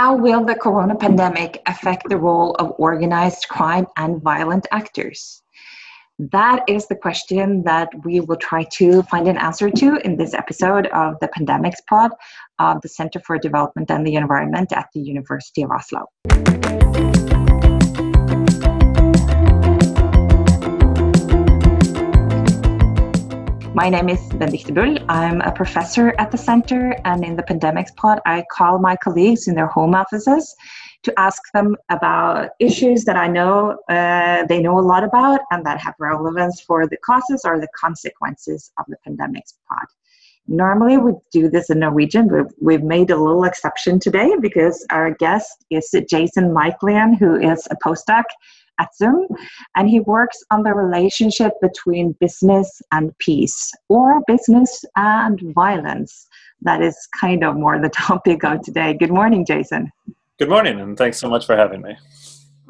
How will the corona pandemic affect the role of organized crime and violent actors? That is the question that we will try to find an answer to in this episode of the Pandemics Pod of the Center for Development and the Environment at the University of Oslo. My name is Benedicte Bull. I'm a professor at the center, and in the Pandemics Pod, I call my colleagues in their home offices to ask them about issues that I know uh, they know a lot about and that have relevance for the causes or the consequences of the Pandemics Pod. Normally, we do this in Norwegian, but we've made a little exception today because our guest is Jason Miklian, who is a postdoc at SUM, and he works on the relationship between business and peace, or business and violence. That is kind of more the topic of today. Good morning, Jason. Good morning, and thanks so much for having me.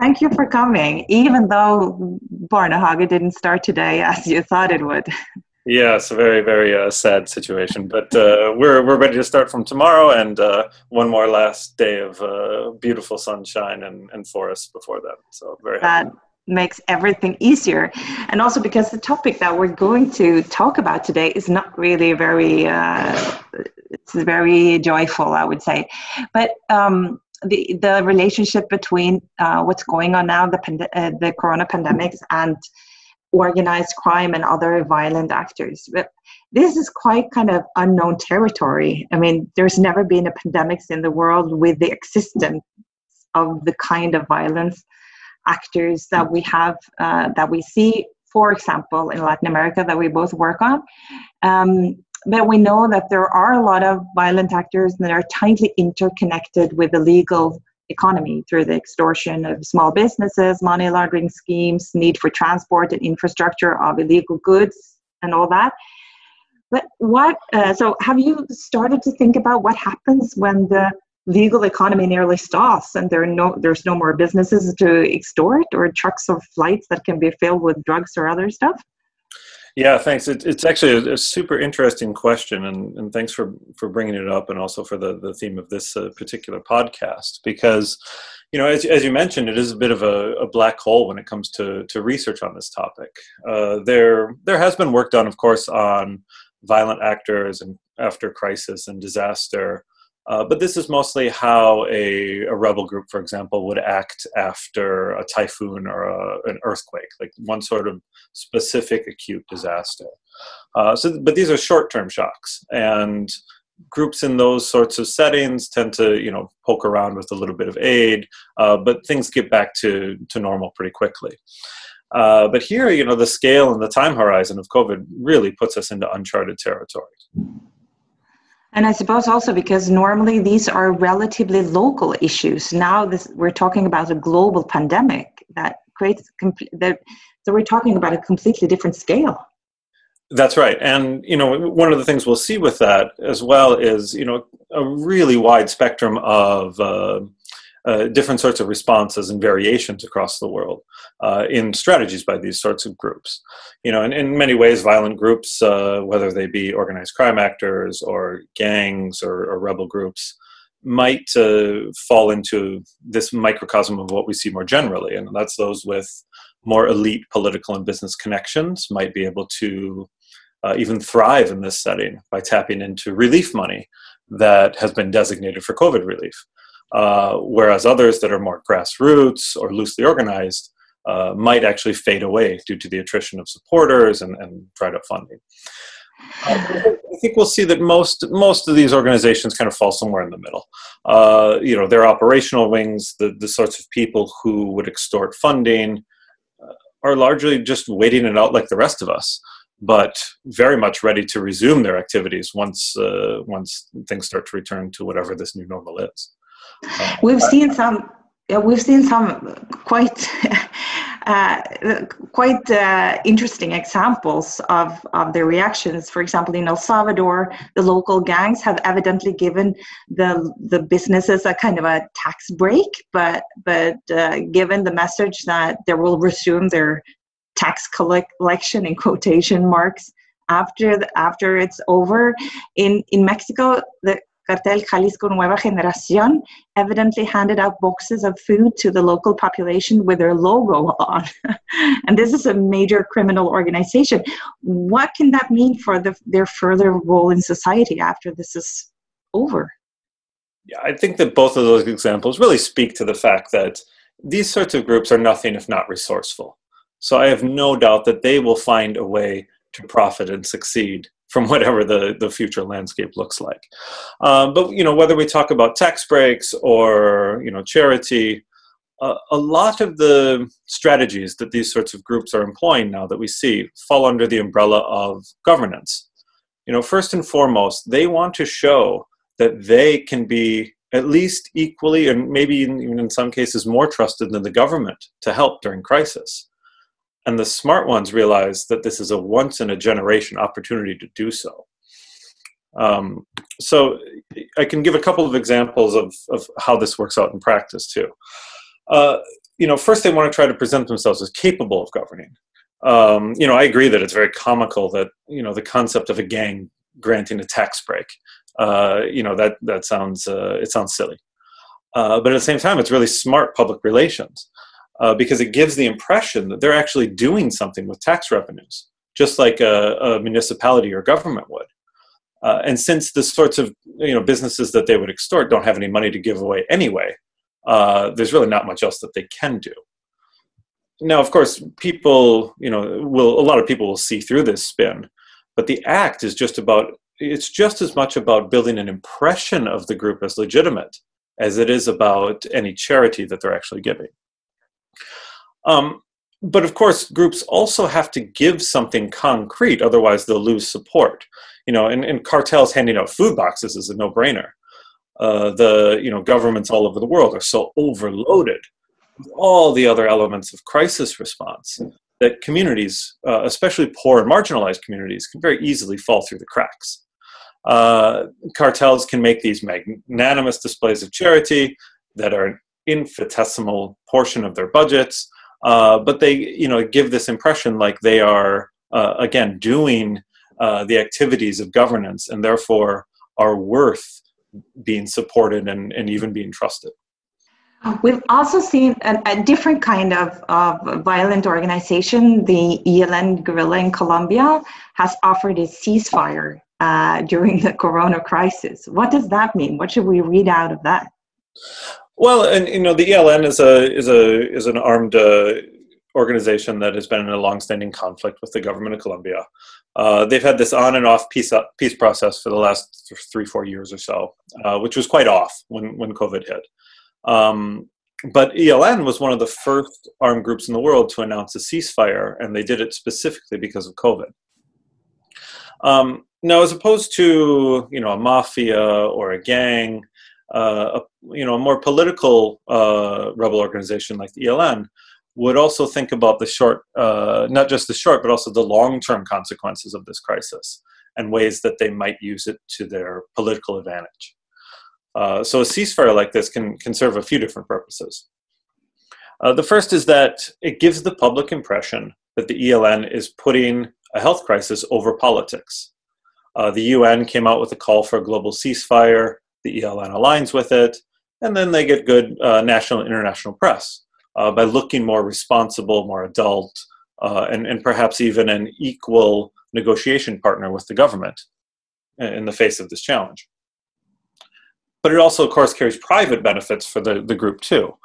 Thank you for coming, even though Barnehage didn't start today as you thought it would. Yeah, it's a very, very uh, sad situation, but uh, we're we're ready to start from tomorrow, and uh, one more last day of uh, beautiful sunshine and, and forest before that. So very that happy. makes everything easier, and also because the topic that we're going to talk about today is not really very uh, it's very joyful, I would say, but. Um, the, the relationship between uh, what's going on now, the, pand- the corona pandemics, and organized crime and other violent actors. But this is quite kind of unknown territory. I mean, there's never been a pandemic in the world with the existence of the kind of violence actors that we have, uh, that we see, for example, in Latin America that we both work on. Um, but we know that there are a lot of violent actors that are tightly interconnected with the legal economy through the extortion of small businesses, money laundering schemes, need for transport and infrastructure of illegal goods, and all that. But what, uh, so have you started to think about what happens when the legal economy nearly stops and there no, there's no more businesses to extort or trucks or flights that can be filled with drugs or other stuff? Yeah, thanks. It, it's actually a, a, super interesting question, and, and thanks for, for bringing it up, and also for the, the theme of this uh, particular podcast. Because, you know, as, as you mentioned, it is a bit of a, a black hole when it comes to, to research on this topic. Uh, there there has been work done, of course, on violent actors and after crisis and disaster, uh, but this is mostly how a, a, rebel group, for example, would act after a typhoon or a, an earthquake, like one sort of specific acute disaster. Uh, so, but these are short-term shocks, and groups in those sorts of settings tend to, you know, poke around with a little bit of aid, uh, but things get back to to normal pretty quickly. Uh, but here, you know, the scale and the time horizon of COVID really puts us into uncharted territory. And I suppose also because normally these are relatively local issues. Now this, we're talking about a global pandemic that creates that. So we're talking about a completely different scale. That's right, and you know one of the things we'll see with that as well is you know a really wide spectrum of. Uh, uh, different sorts of responses and variations across the world uh, in strategies by these sorts of groups. You know, in, in many ways, violent groups, uh, whether they be organized crime actors or gangs or, or rebel groups, might uh, fall into this microcosm of what we see more generally, and that's those with more elite political and business connections might be able to uh, even thrive in this setting by tapping into relief money that has been designated for COVID relief. Uh, whereas others that are more grassroots or loosely organized uh, might actually fade away due to the attrition of supporters and, and dried up funding. Uh, I think we'll see that most most of these organizations kind of fall somewhere in the middle. Uh, you know, their operational wings, the the sorts of people who would extort funding, uh, are largely just waiting it out like the rest of us, but very much ready to resume their activities once uh, once things start to return to whatever this new normal is. We've seen some. We've seen some quite uh, quite uh, interesting examples of, of their reactions. For example, in El Salvador, the local gangs have evidently given the the businesses a kind of a tax break, but but uh, given the message that they will resume their tax collection in quotation marks after the, after it's over. In in Mexico, the Cartel Jalisco Nueva Generación evidently handed out boxes of food to the local population with their logo on. and this is a major criminal organization. What can that mean for the, their further role in society after this is over? Yeah, I think that both of those examples really speak to the fact that these sorts of groups are nothing if not resourceful. So I have no doubt that they will find a way to profit and succeed from whatever the, the future landscape looks like. Um, but you know, whether we talk about tax breaks or you know charity, uh, a lot of the strategies that these sorts of groups are employing now that we see fall under the umbrella of governance. You know, first and foremost, they want to show that they can be at least equally and maybe even in some cases more trusted than the government to help during crisis. And the smart ones realize that this is a once in a generation opportunity to do so. Um, so I can give a couple of examples of, of how this works out in practice too. Uh, you know, first they want to try to present themselves as capable of governing. Um, you know, I agree that it's very comical that you know the concept of a gang granting a tax break. Uh, you know that that sounds uh, it sounds silly, uh, but at the same time, it's really smart public relations uh, because it gives the impression that they're actually doing something with tax revenues, just like a, a municipality or government would. Uh, and since the sorts of you know businesses that they would extort don't have any money to give away anyway, uh, there's really not much else that they can do. Now, of course, people you know will a lot of people will see through this spin, but the act is just about it's just as much about building an impression of the group as legitimate as it is about any charity that they're actually giving. Um, but of course, groups also have to give something concrete, otherwise they'll lose support. You know, and, and cartels handing out food boxes is a no-brainer. Uh, the you know governments all over the world are so overloaded with all the other elements of crisis response that communities, uh, especially poor and marginalized communities, can very easily fall through the cracks. Uh, cartels can make these magnanimous displays of charity that are infinitesimal portion of their budgets uh, but they you know give this impression like they are uh, again doing uh, the activities of governance and therefore are worth being supported and, and even being trusted We've also seen a, a different kind of, of, violent organization. The ELN guerrilla in Colombia has offered a ceasefire uh, during the corona crisis. What does that mean? What should we read out of that? Well, and you know, the ELN is a is a is an armed uh, organization that has been in a long-standing conflict with the government of Colombia. Uh, they've had this on and off peace up, peace process for the last three four years or so, uh, which was quite off when when COVID hit. Um, but ELN was one of the first armed groups in the world to announce a ceasefire, and they did it specifically because of COVID. Um, now, as opposed to you know a mafia or a gang, uh, a, you know, a more political uh, rebel organization like the ELN would also think about the short, uh, not just the short, but also the long-term consequences of this crisis and ways that they might use it to their political advantage. Uh, so a ceasefire like this can, can serve a few different purposes. Uh, the first is that it gives the public impression that the ELN is putting a health crisis over politics. Uh, the UN came out with a call for a global ceasefire the ELN aligns with it, and then they get good uh, national and international press uh, by looking more responsible, more adult, uh, and, and perhaps even an equal negotiation partner with the government in the face of this challenge. But it also, of course, carries private benefits for the, the group too.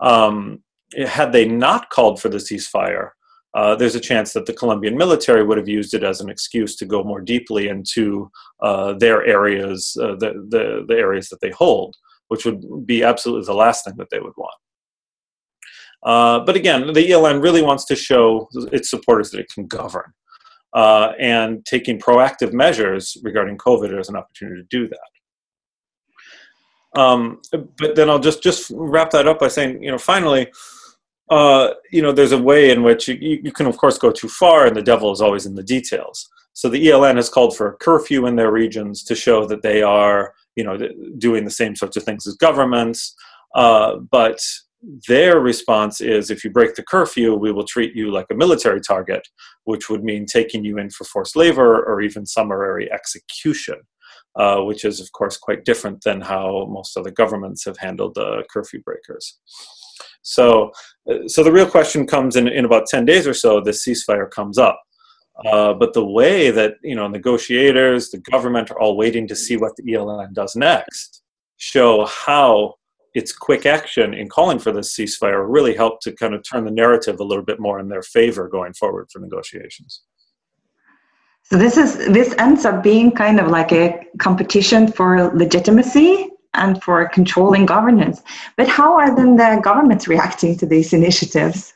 Um, had they not called for the ceasefire, uh, there's a chance that the Colombian military would have used it as an excuse to go more deeply into uh, their areas, uh, the, the, the, areas that they hold, which would be absolutely the last thing that they would want. Uh, but again, the ELN really wants to show its supporters that it can govern. Uh, and taking proactive measures regarding COVID is an opportunity to do that. Um, but then I'll just just wrap that up by saying, you know, finally, uh, you know, there's a way in which you, you, can, of course, go too far, and the devil is always in the details. So the ELN has called for a curfew in their regions to show that they are, you know, doing the same sorts of things as governments. Uh, but their response is, if you break the curfew, we will treat you like a military target, which would mean taking you in for forced labor or even summary execution. uh, which is, of course, quite different than how most other governments have handled the curfew breakers. So, uh, so the real question comes in, in about 10 days or so, the ceasefire comes up. Uh, but the way that you know negotiators, the government are all waiting to see what the ELN does next, show how its quick action in calling for this ceasefire really helped to kind of turn the narrative a little bit more in their favor going forward for negotiations. So this is this ends up being kind of like a competition for legitimacy and for controlling governance. But how are then the governments reacting to these initiatives?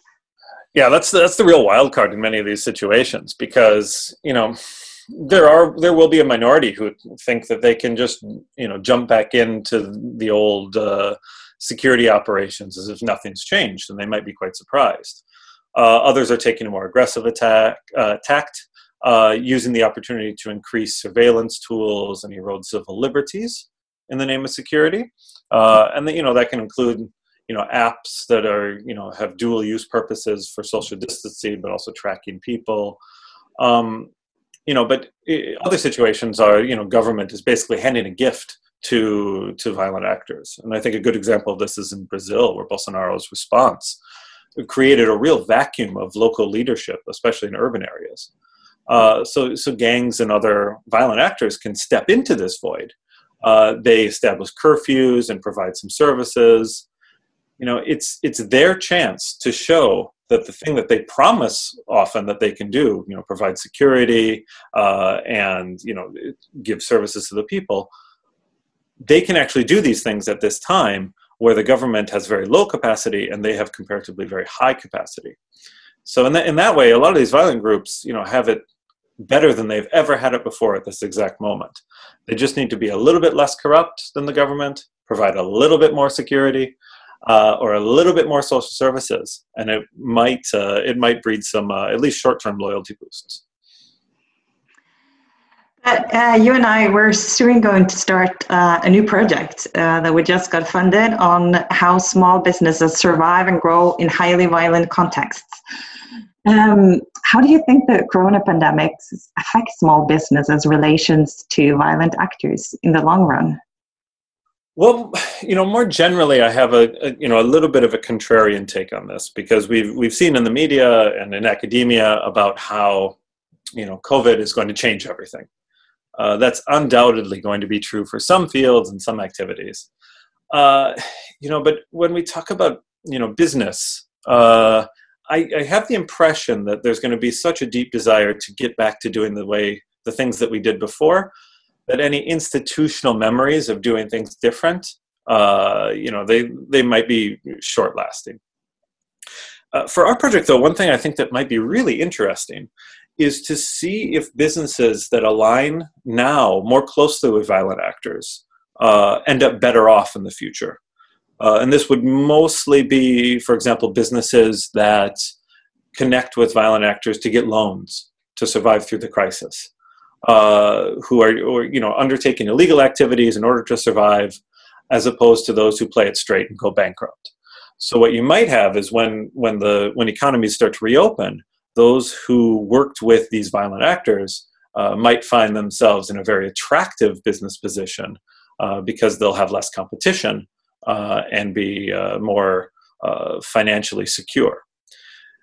Yeah, that's the, that's the real wild card in many of these situations because you know there are there will be a minority who think that they can just you know jump back into the old uh, security operations as if nothing's changed, and they might be quite surprised. Uh, others are taking a more aggressive attack uh, tact, uh, using the opportunity to increase surveillance tools and erode civil liberties in the name of security, uh, and you know that can include you know apps that are you know have dual use purposes for social distancing but also tracking people. Um, you know but other situations are you know government is basically handing a gift to to violent actors. And i think a good example of this is in brazil where bolsonaro's response created a real vacuum of local leadership especially in urban areas. Uh, so so gangs and other violent actors can step into this void uh, they establish curfews and provide some services. You know it's it's their chance to show that the thing that they promise often that they can do you know provide security uh, and you know give services to the people they can actually do these things at this time where the government has very low capacity and they have comparatively very high capacity. So in that, in that way a lot of these violent groups you know have it better than they've ever had it before at this exact moment they just need to be a little bit less corrupt than the government provide a little bit more security uh, or a little bit more social services, and it might uh, it might breed some uh, at least short term loyalty boosts. Uh, you and I we're soon going to start uh, a new project uh, that we just got funded on how small businesses survive and grow in highly violent contexts. Um, how do you think the corona pandemic affects small businesses' relations to violent actors in the long run? Well, you know, more generally, I have a, a, you know a little bit of a contrarian take on this because we've we've seen in the media and in academia about how you know COVID is going to change everything. Uh, that's undoubtedly going to be true for some fields and some activities. Uh, you know, but when we talk about you know business, uh, I, I have the impression that there's going to be such a deep desire to get back to doing the way the things that we did before that any institutional memories of doing things different, uh, you know, they they might be short lasting. Uh, for our project, though, one thing I think that might be really interesting is to see if businesses that align now more closely with violent actors uh, end up better off in the future. Uh, and this would mostly be, for example, businesses that connect with violent actors to get loans to survive through the crisis uh, who are or, you know undertaking illegal activities in order to survive, as opposed to those who play it straight and go bankrupt. So what you might have is when when the when economies start to reopen, those who worked with these violent actors uh, might find themselves in a very attractive business position uh, because they'll have less competition uh, and be uh, more uh, financially secure.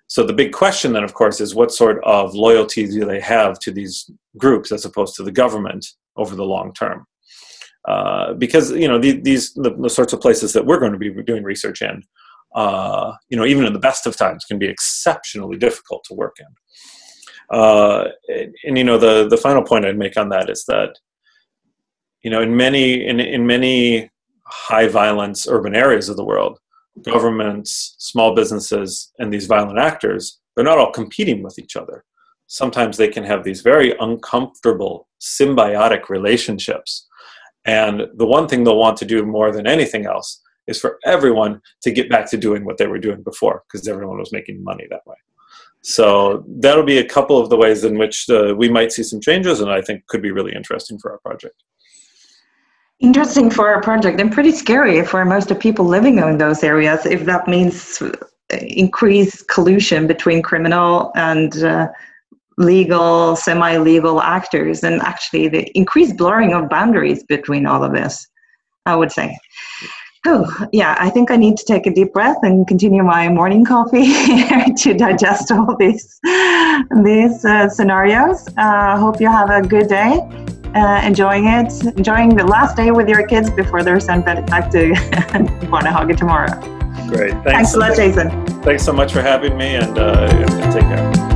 So the big question then, of course, is what sort of loyalty do they have to these groups as opposed to the government over the long term? Uh, because you know the, these the, the, sorts of places that we're going to be doing research in, uh, you know, even in the best of times, can be exceptionally difficult to work in. Uh, and, and, you know, the the final point I'd make on that is that, you know, in many in in many high violence urban areas of the world, governments, small businesses, and these violent actors, they're not all competing with each other. Sometimes they can have these very uncomfortable, symbiotic relationships. And the one thing they'll want to do more than anything else is for everyone to get back to doing what they were doing before, because everyone was making money that way. So that'll be a couple of the ways in which uh, we might see some changes, and I think could be really interesting for our project interesting for our project and pretty scary for most of people living in those areas if that means increased collusion between criminal and uh, legal, semi legal actors, and actually the increased blurring of boundaries between all of this, I would say. Oh, yeah, I think I need to take a deep breath and continue my morning coffee to digest all these, these uh, scenarios. Uh, hope you have a good day, uh, enjoying it, enjoying the last day with your kids before they're sent back to Barnehage tomorrow. Great. Thanks, Thanks a lot, Jason. Thanks so much for having me, and, uh, and take care.